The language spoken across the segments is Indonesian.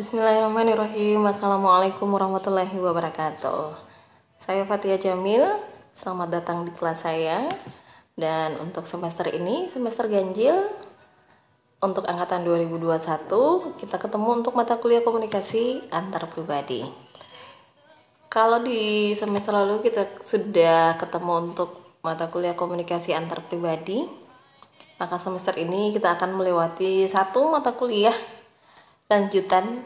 Bismillahirrahmanirrahim. Assalamualaikum warahmatullahi wabarakatuh. Saya Fatia Jamil. Selamat datang di kelas saya. Dan untuk semester ini Semester ganjil Untuk angkatan 2021 Kita ketemu untuk mata kuliah komunikasi antar pribadi. Kalau di semester lalu kita sudah ketemu untuk mata kuliah komunikasi antar pribadi Maka semester ini kita akan melewati satu mata kuliah lanjutan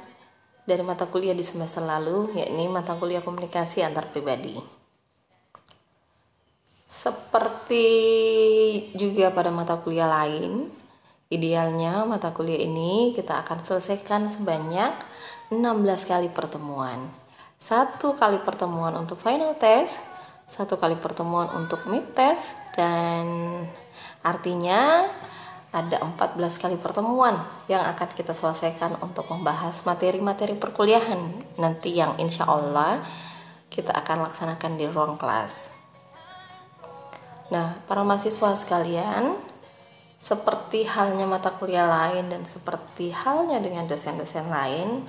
dari mata kuliah di semester lalu, yakni mata kuliah komunikasi antar pribadi. Seperti juga pada mata kuliah lain, idealnya mata kuliah ini kita akan selesaikan sebanyak 16 kali pertemuan. Satu kali pertemuan untuk final test, satu kali pertemuan untuk mid test, dan artinya ada 14 kali pertemuan yang akan kita selesaikan untuk membahas materi-materi perkuliahan nanti yang insya Allah kita akan laksanakan di ruang kelas. Nah, para mahasiswa sekalian, seperti halnya mata kuliah lain dan seperti halnya dengan dosen-dosen lain,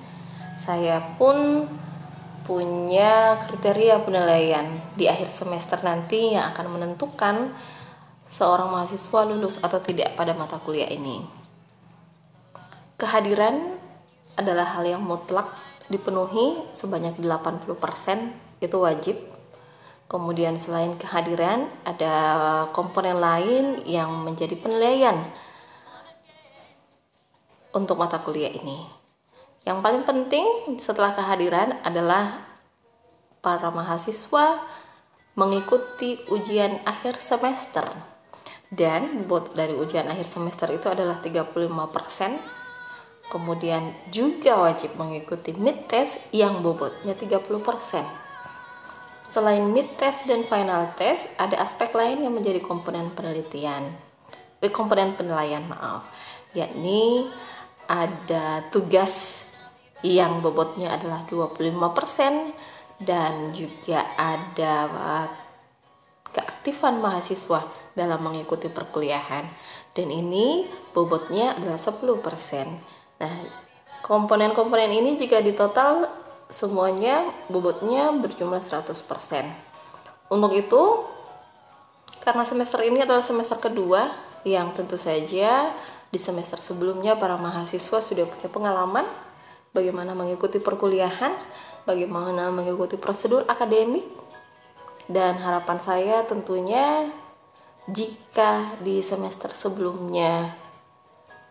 saya pun punya kriteria penilaian di akhir semester nanti yang akan menentukan seorang mahasiswa lulus atau tidak pada mata kuliah ini. Kehadiran adalah hal yang mutlak dipenuhi sebanyak 80% itu wajib. Kemudian selain kehadiran ada komponen lain yang menjadi penilaian untuk mata kuliah ini. Yang paling penting setelah kehadiran adalah para mahasiswa mengikuti ujian akhir semester dan bobot dari ujian akhir semester itu adalah 35%. Kemudian juga wajib mengikuti mid test yang bobotnya 30%. Selain mid test dan final test, ada aspek lain yang menjadi komponen penelitian. Eh, komponen penilaian, maaf. Yakni ada tugas yang bobotnya adalah 25% dan juga ada keaktifan mahasiswa dalam mengikuti perkuliahan dan ini bobotnya adalah 10%. Nah, komponen-komponen ini jika ditotal semuanya bobotnya berjumlah 100%. Untuk itu, karena semester ini adalah semester kedua yang tentu saja di semester sebelumnya para mahasiswa sudah punya pengalaman bagaimana mengikuti perkuliahan, bagaimana mengikuti prosedur akademik dan harapan saya tentunya jika di semester sebelumnya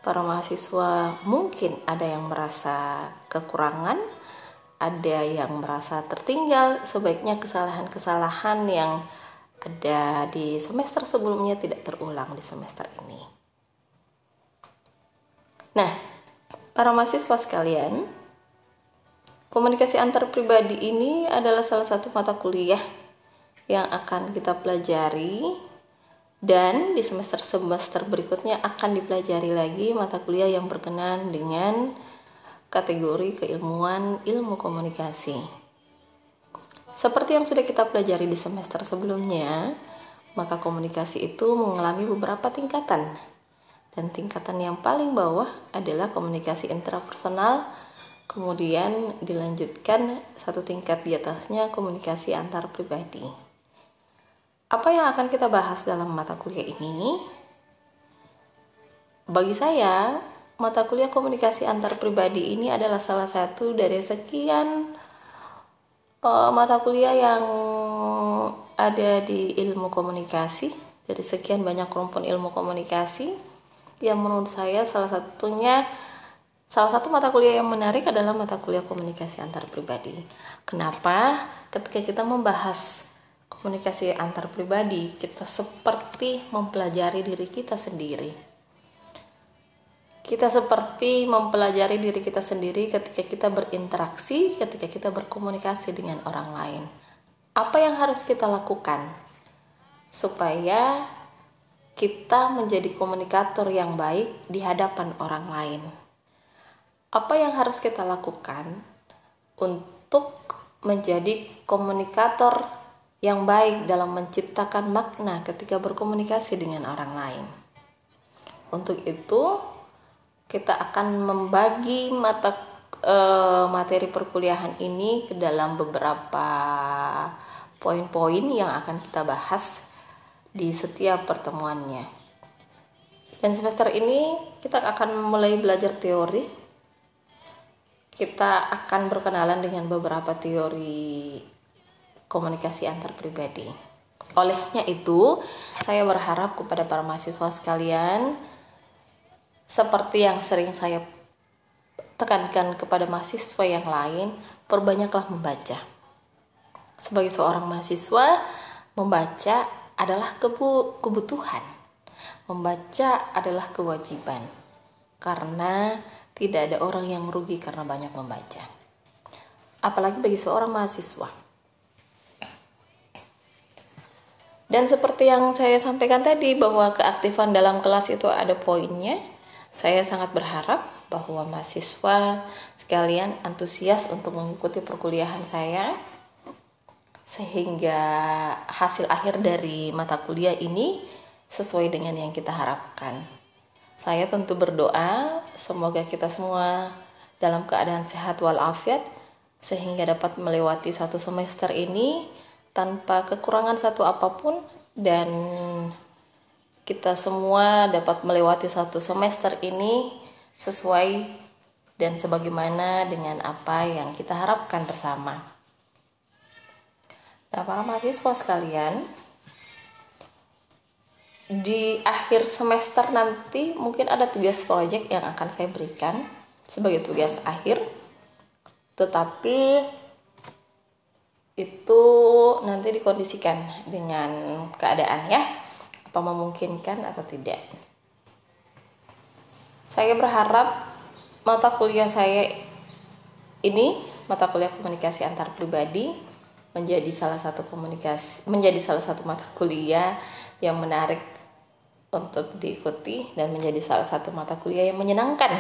para mahasiswa mungkin ada yang merasa kekurangan, ada yang merasa tertinggal, sebaiknya kesalahan-kesalahan yang ada di semester sebelumnya tidak terulang di semester ini. Nah, para mahasiswa sekalian, komunikasi antar pribadi ini adalah salah satu mata kuliah yang akan kita pelajari dan di semester-semester berikutnya akan dipelajari lagi mata kuliah yang berkenan dengan kategori keilmuan ilmu komunikasi. Seperti yang sudah kita pelajari di semester sebelumnya, maka komunikasi itu mengalami beberapa tingkatan. Dan tingkatan yang paling bawah adalah komunikasi intrapersonal, kemudian dilanjutkan satu tingkat di atasnya komunikasi antar pribadi. Apa yang akan kita bahas dalam mata kuliah ini? Bagi saya, mata kuliah komunikasi antar pribadi ini adalah salah satu dari sekian uh, mata kuliah yang ada di ilmu komunikasi, dari sekian banyak rumpun ilmu komunikasi yang menurut saya salah satunya Salah satu mata kuliah yang menarik adalah mata kuliah komunikasi antar pribadi. Kenapa? Ketika kita membahas komunikasi antar pribadi, kita seperti mempelajari diri kita sendiri. Kita seperti mempelajari diri kita sendiri ketika kita berinteraksi, ketika kita berkomunikasi dengan orang lain. Apa yang harus kita lakukan supaya kita menjadi komunikator yang baik di hadapan orang lain? Apa yang harus kita lakukan untuk menjadi komunikator yang baik dalam menciptakan makna ketika berkomunikasi dengan orang lain. Untuk itu, kita akan membagi mata e, materi perkuliahan ini ke dalam beberapa poin-poin yang akan kita bahas di setiap pertemuannya. Dan semester ini kita akan mulai belajar teori. Kita akan berkenalan dengan beberapa teori komunikasi antar pribadi. Olehnya itu, saya berharap kepada para mahasiswa sekalian, seperti yang sering saya tekankan kepada mahasiswa yang lain, perbanyaklah membaca. Sebagai seorang mahasiswa, membaca adalah kebutuhan. Membaca adalah kewajiban. Karena tidak ada orang yang rugi karena banyak membaca. Apalagi bagi seorang mahasiswa Dan seperti yang saya sampaikan tadi bahwa keaktifan dalam kelas itu ada poinnya, saya sangat berharap bahwa mahasiswa sekalian antusias untuk mengikuti perkuliahan saya sehingga hasil akhir dari mata kuliah ini sesuai dengan yang kita harapkan. Saya tentu berdoa semoga kita semua dalam keadaan sehat walafiat sehingga dapat melewati satu semester ini tanpa kekurangan satu apa pun dan kita semua dapat melewati satu semester ini sesuai dan sebagaimana dengan apa yang kita harapkan bersama. Nah, para mahasiswa sekalian, di akhir semester nanti mungkin ada tugas proyek yang akan saya berikan sebagai tugas akhir. Tetapi itu nanti dikondisikan dengan keadaan ya apa memungkinkan atau tidak saya berharap mata kuliah saya ini mata kuliah komunikasi antar pribadi menjadi salah satu komunikasi menjadi salah satu mata kuliah yang menarik untuk diikuti dan menjadi salah satu mata kuliah yang menyenangkan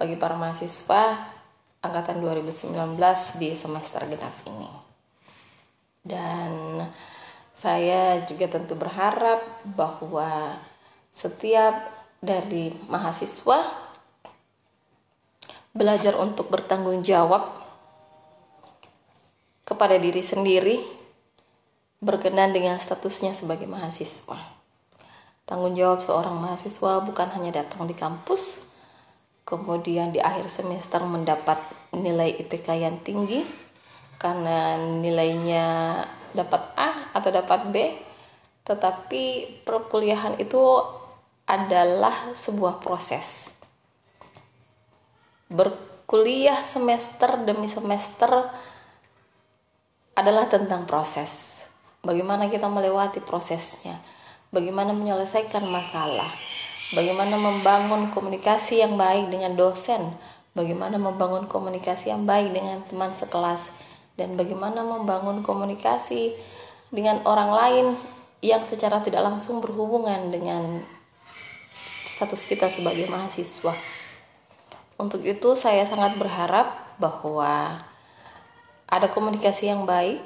bagi para mahasiswa angkatan 2019 di semester genap ini. Dan saya juga tentu berharap bahwa setiap dari mahasiswa belajar untuk bertanggung jawab kepada diri sendiri berkenan dengan statusnya sebagai mahasiswa. Tanggung jawab seorang mahasiswa bukan hanya datang di kampus, kemudian di akhir semester mendapat nilai IPK yang tinggi, karena nilainya dapat A atau dapat B tetapi perkuliahan itu adalah sebuah proses berkuliah semester demi semester adalah tentang proses. Bagaimana kita melewati prosesnya. Bagaimana menyelesaikan masalah. Bagaimana membangun komunikasi yang baik dengan dosen. Bagaimana membangun komunikasi yang baik dengan teman sekelas. Dan bagaimana membangun komunikasi dengan orang lain yang secara tidak langsung berhubungan dengan status kita sebagai mahasiswa. Untuk itu saya sangat berharap bahwa ada komunikasi yang baik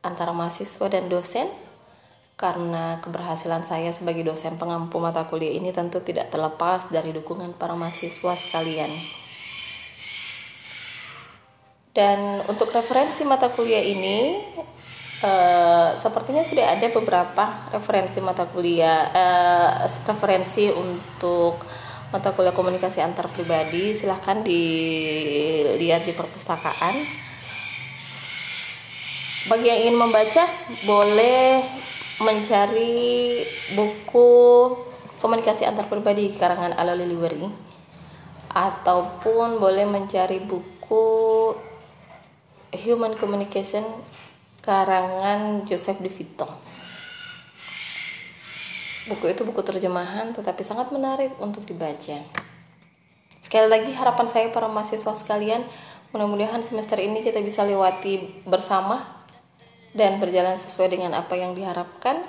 antara mahasiswa dan dosen? Karena keberhasilan saya sebagai dosen pengampu mata kuliah ini tentu tidak terlepas dari dukungan para mahasiswa sekalian. Dan untuk referensi mata kuliah ini uh, sepertinya sudah ada beberapa referensi mata kuliah uh, referensi untuk mata kuliah komunikasi antar pribadi. Silahkan dilihat di perpustakaan bagi yang ingin membaca boleh mencari buku komunikasi antar pribadi karangan Ala Liliweri ataupun boleh mencari buku Human Communication karangan Joseph De Vito. Buku itu buku terjemahan tetapi sangat menarik untuk dibaca. Sekali lagi harapan saya para mahasiswa sekalian, mudah-mudahan semester ini kita bisa lewati bersama dan berjalan sesuai dengan apa yang diharapkan.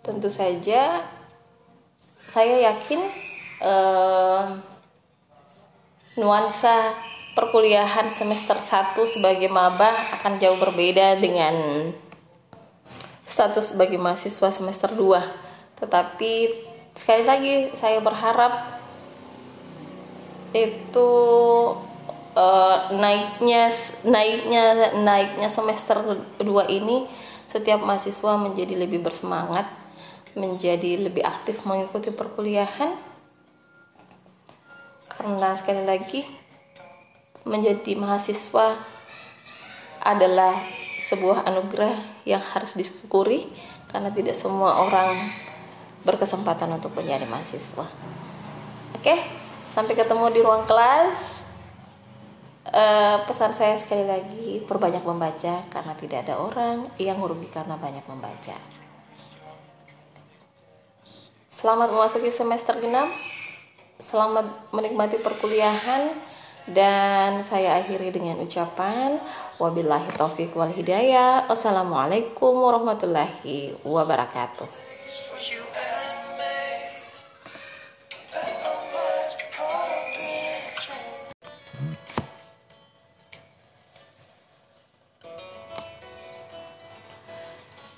Tentu saja saya yakin eh, nuansa perkuliahan semester 1 sebagai maba akan jauh berbeda dengan status bagi mahasiswa semester 2 tetapi sekali lagi saya berharap itu uh, naiknya naiknya naiknya semester 2 ini setiap mahasiswa menjadi lebih bersemangat menjadi lebih aktif mengikuti perkuliahan karena sekali lagi menjadi mahasiswa adalah sebuah anugerah yang harus disyukuri karena tidak semua orang berkesempatan untuk menjadi mahasiswa. Oke, sampai ketemu di ruang kelas. Uh, pesan saya sekali lagi perbanyak membaca karena tidak ada orang yang merugi karena banyak membaca. Selamat memasuki semester genap. Selamat menikmati perkuliahan dan saya akhiri dengan ucapan wabillahi taufik wal hidayah. Wassalamualaikum warahmatullahi wabarakatuh.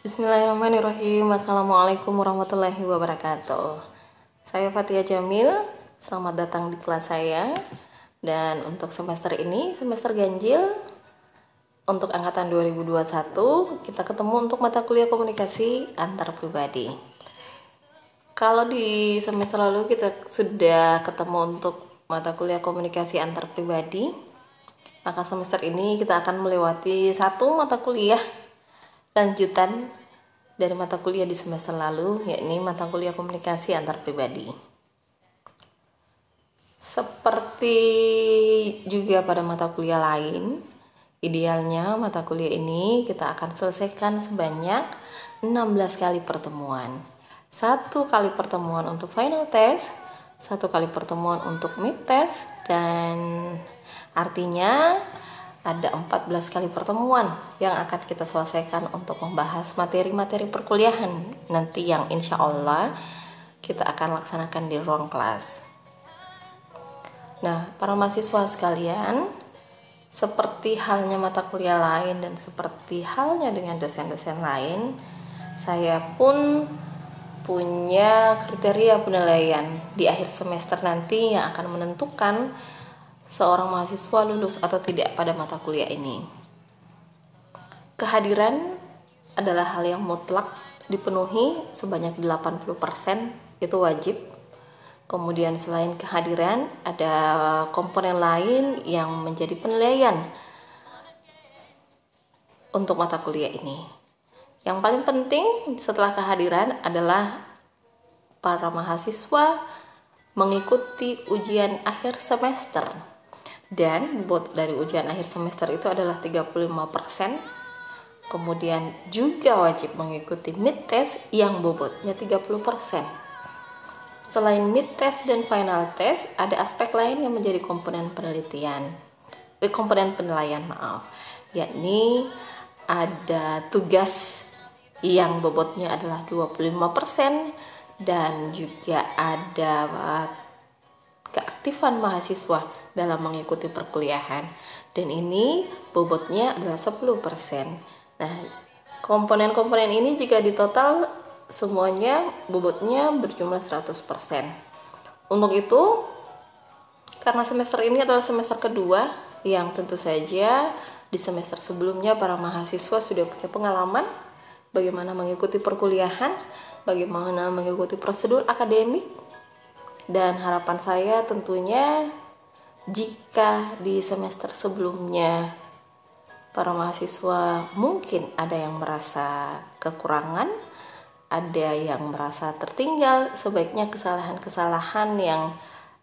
Bismillahirrahmanirrahim. Assalamualaikum warahmatullahi wabarakatuh. Saya Fatia Jamil. Selamat datang di kelas saya. Dan untuk semester ini, semester ganjil, untuk angkatan 2021, kita ketemu untuk mata kuliah komunikasi antar pribadi. Kalau di semester lalu kita sudah ketemu untuk mata kuliah komunikasi antar pribadi, maka semester ini kita akan melewati satu mata kuliah lanjutan dari mata kuliah di semester lalu, yakni mata kuliah komunikasi antar pribadi. Seperti juga pada mata kuliah lain, idealnya mata kuliah ini kita akan selesaikan sebanyak 16 kali pertemuan. Satu kali pertemuan untuk final test, satu kali pertemuan untuk mid test, dan artinya ada 14 kali pertemuan yang akan kita selesaikan untuk membahas materi-materi perkuliahan nanti yang insya Allah kita akan laksanakan di ruang kelas. Nah, para mahasiswa sekalian, seperti halnya mata kuliah lain dan seperti halnya dengan dosen-dosen lain, saya pun punya kriteria penilaian di akhir semester nanti yang akan menentukan seorang mahasiswa lulus atau tidak pada mata kuliah ini. Kehadiran adalah hal yang mutlak dipenuhi sebanyak 80% itu wajib Kemudian selain kehadiran, ada komponen lain yang menjadi penilaian untuk mata kuliah ini. Yang paling penting setelah kehadiran adalah para mahasiswa mengikuti ujian akhir semester. Dan bobot dari ujian akhir semester itu adalah 35%. Kemudian juga wajib mengikuti mid test yang bobotnya 30%. Selain mid test dan final test, ada aspek lain yang menjadi komponen penelitian. Eh, komponen penilaian, maaf. Yakni ada tugas yang bobotnya adalah 25% dan juga ada keaktifan mahasiswa dalam mengikuti perkuliahan. Dan ini bobotnya adalah 10%. Nah, komponen-komponen ini jika ditotal semuanya bobotnya berjumlah 100%. Untuk itu, karena semester ini adalah semester kedua yang tentu saja di semester sebelumnya para mahasiswa sudah punya pengalaman bagaimana mengikuti perkuliahan, bagaimana mengikuti prosedur akademik dan harapan saya tentunya jika di semester sebelumnya para mahasiswa mungkin ada yang merasa kekurangan ada yang merasa tertinggal, sebaiknya kesalahan-kesalahan yang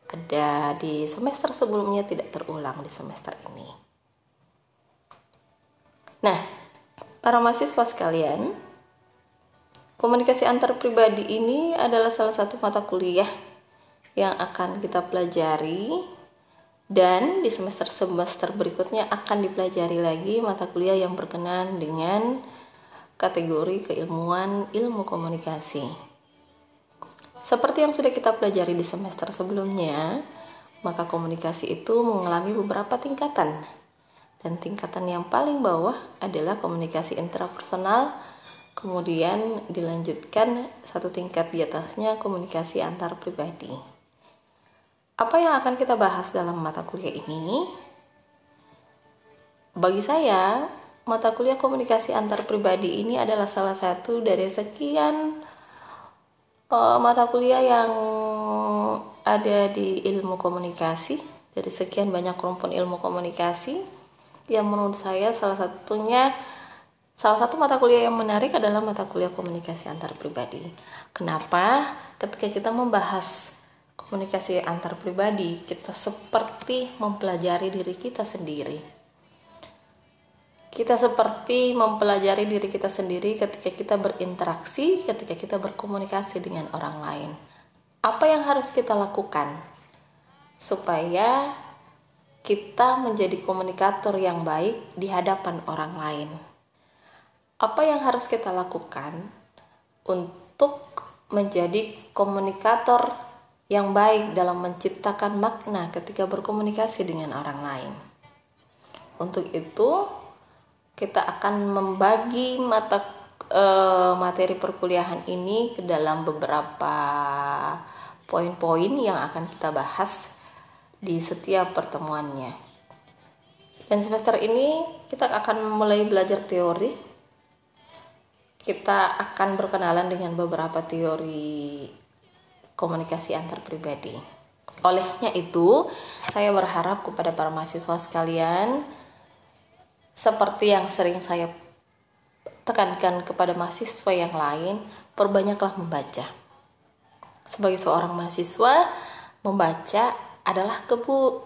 ada di semester sebelumnya tidak terulang di semester ini. Nah, para mahasiswa sekalian, komunikasi antar pribadi ini adalah salah satu mata kuliah yang akan kita pelajari dan di semester-semester berikutnya akan dipelajari lagi mata kuliah yang berkenan dengan kategori keilmuan ilmu komunikasi. Seperti yang sudah kita pelajari di semester sebelumnya, maka komunikasi itu mengalami beberapa tingkatan. Dan tingkatan yang paling bawah adalah komunikasi intrapersonal kemudian dilanjutkan satu tingkat di atasnya komunikasi antar pribadi. Apa yang akan kita bahas dalam mata kuliah ini? Bagi saya, mata kuliah komunikasi antar pribadi ini adalah salah satu dari sekian uh, mata kuliah yang ada di ilmu komunikasi, dari sekian banyak rumpun ilmu komunikasi yang menurut saya salah satunya Salah satu mata kuliah yang menarik adalah mata kuliah komunikasi antar pribadi. Kenapa? Ketika kita membahas komunikasi antar pribadi, kita seperti mempelajari diri kita sendiri. Kita seperti mempelajari diri kita sendiri ketika kita berinteraksi, ketika kita berkomunikasi dengan orang lain. Apa yang harus kita lakukan supaya kita menjadi komunikator yang baik di hadapan orang lain? apa yang harus kita lakukan untuk menjadi komunikator yang baik dalam menciptakan makna ketika berkomunikasi dengan orang lain. Untuk itu, kita akan membagi mata e, materi perkuliahan ini ke dalam beberapa poin-poin yang akan kita bahas di setiap pertemuannya. Dan semester ini kita akan mulai belajar teori kita akan berkenalan dengan beberapa teori komunikasi antar pribadi. Olehnya itu, saya berharap kepada para mahasiswa sekalian, seperti yang sering saya tekankan kepada mahasiswa yang lain, perbanyaklah membaca. Sebagai seorang mahasiswa, membaca adalah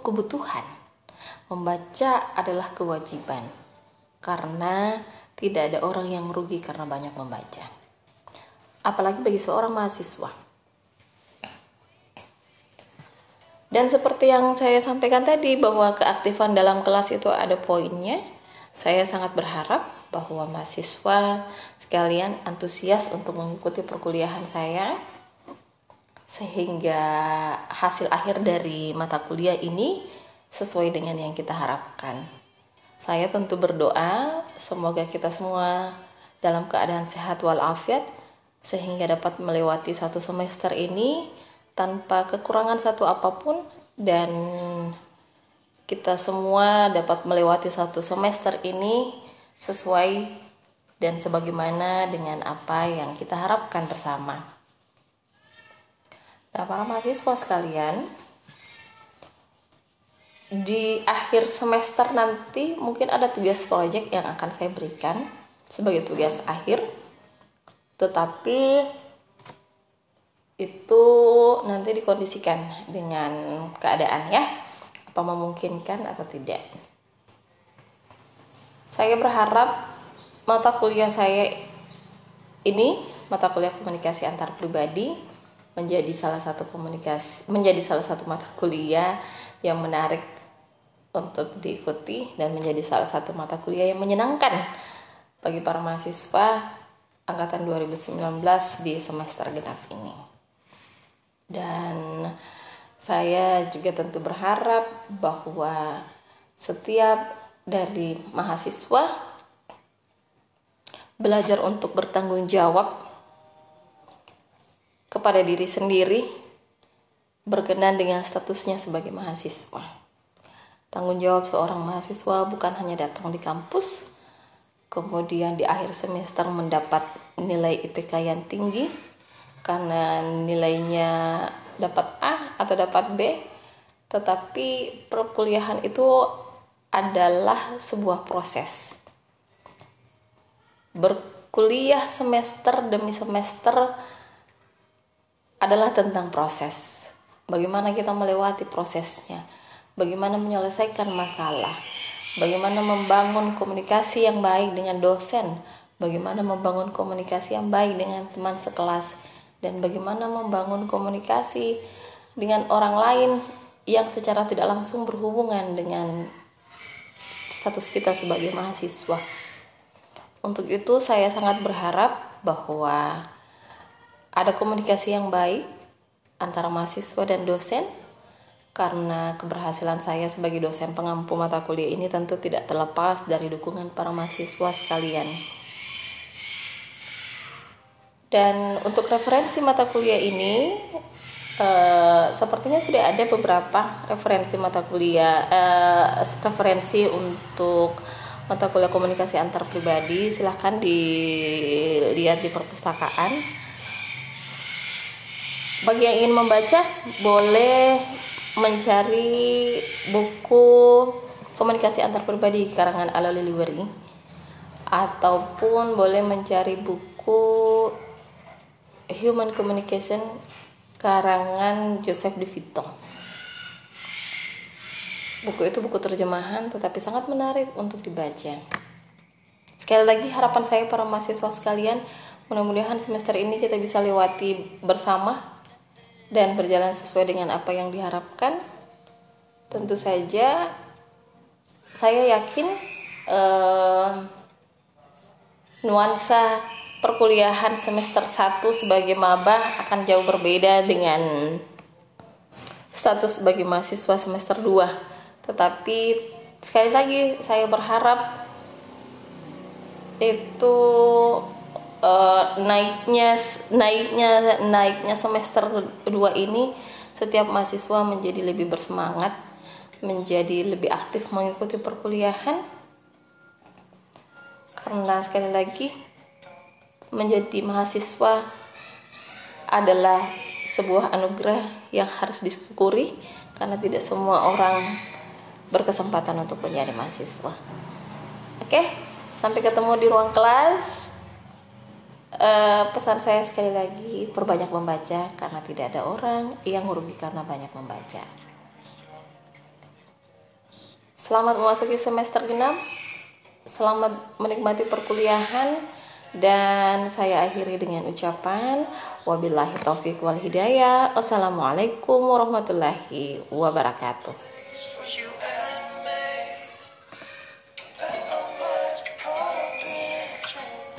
kebutuhan. Membaca adalah kewajiban. Karena tidak ada orang yang merugi karena banyak membaca. Apalagi bagi seorang mahasiswa. Dan seperti yang saya sampaikan tadi bahwa keaktifan dalam kelas itu ada poinnya, saya sangat berharap bahwa mahasiswa sekalian antusias untuk mengikuti perkuliahan saya sehingga hasil akhir dari mata kuliah ini sesuai dengan yang kita harapkan. Saya tentu berdoa semoga kita semua dalam keadaan sehat walafiat sehingga dapat melewati satu semester ini tanpa kekurangan satu apa pun dan kita semua dapat melewati satu semester ini sesuai dan sebagaimana dengan apa yang kita harapkan bersama. Nah, para mahasiswa sekalian, di akhir semester nanti mungkin ada tugas proyek yang akan saya berikan sebagai tugas akhir tetapi itu nanti dikondisikan dengan keadaan ya apa memungkinkan atau tidak saya berharap mata kuliah saya ini mata kuliah komunikasi antar pribadi menjadi salah satu komunikasi menjadi salah satu mata kuliah yang menarik untuk diikuti dan menjadi salah satu mata kuliah yang menyenangkan bagi para mahasiswa angkatan 2019 di semester genap ini. Dan saya juga tentu berharap bahwa setiap dari mahasiswa belajar untuk bertanggung jawab kepada diri sendiri berkenan dengan statusnya sebagai mahasiswa. Tanggung jawab seorang mahasiswa bukan hanya datang di kampus, kemudian di akhir semester mendapat nilai IPK yang tinggi karena nilainya dapat A atau dapat B, tetapi perkuliahan itu adalah sebuah proses. Berkuliah semester demi semester adalah tentang proses. Bagaimana kita melewati prosesnya? bagaimana menyelesaikan masalah, bagaimana membangun komunikasi yang baik dengan dosen, bagaimana membangun komunikasi yang baik dengan teman sekelas, dan bagaimana membangun komunikasi dengan orang lain yang secara tidak langsung berhubungan dengan status kita sebagai mahasiswa. Untuk itu, saya sangat berharap bahwa ada komunikasi yang baik antara mahasiswa dan dosen karena keberhasilan saya sebagai dosen pengampu mata kuliah ini tentu tidak terlepas dari dukungan para mahasiswa sekalian. Dan untuk referensi mata kuliah ini uh, sepertinya sudah ada beberapa referensi mata kuliah uh, referensi untuk mata kuliah komunikasi antar pribadi. Silahkan dilihat di perpustakaan. Bagi yang ingin membaca boleh mencari buku komunikasi antar pribadi karangan Ala Liliweri ataupun boleh mencari buku Human Communication karangan Joseph De Vito. Buku itu buku terjemahan tetapi sangat menarik untuk dibaca. Sekali lagi harapan saya para mahasiswa sekalian, mudah-mudahan semester ini kita bisa lewati bersama dan berjalan sesuai dengan apa yang diharapkan. Tentu saja saya yakin eh, nuansa perkuliahan semester 1 sebagai maba akan jauh berbeda dengan status sebagai mahasiswa semester 2 tetapi sekali lagi saya berharap itu uh, naiknya naiknya naiknya semester 2 ini setiap mahasiswa menjadi lebih bersemangat menjadi lebih aktif mengikuti perkuliahan. Karena sekali lagi menjadi mahasiswa adalah sebuah anugerah yang harus disyukuri karena tidak semua orang berkesempatan untuk menjadi mahasiswa. Oke, sampai ketemu di ruang kelas. Uh, pesan saya sekali lagi perbanyak membaca karena tidak ada orang yang merugi karena banyak membaca. Selamat memasuki semester genap. Selamat menikmati perkuliahan. Dan saya akhiri dengan ucapan wabillahi taufik wal hidayah. Wassalamualaikum warahmatullahi wabarakatuh.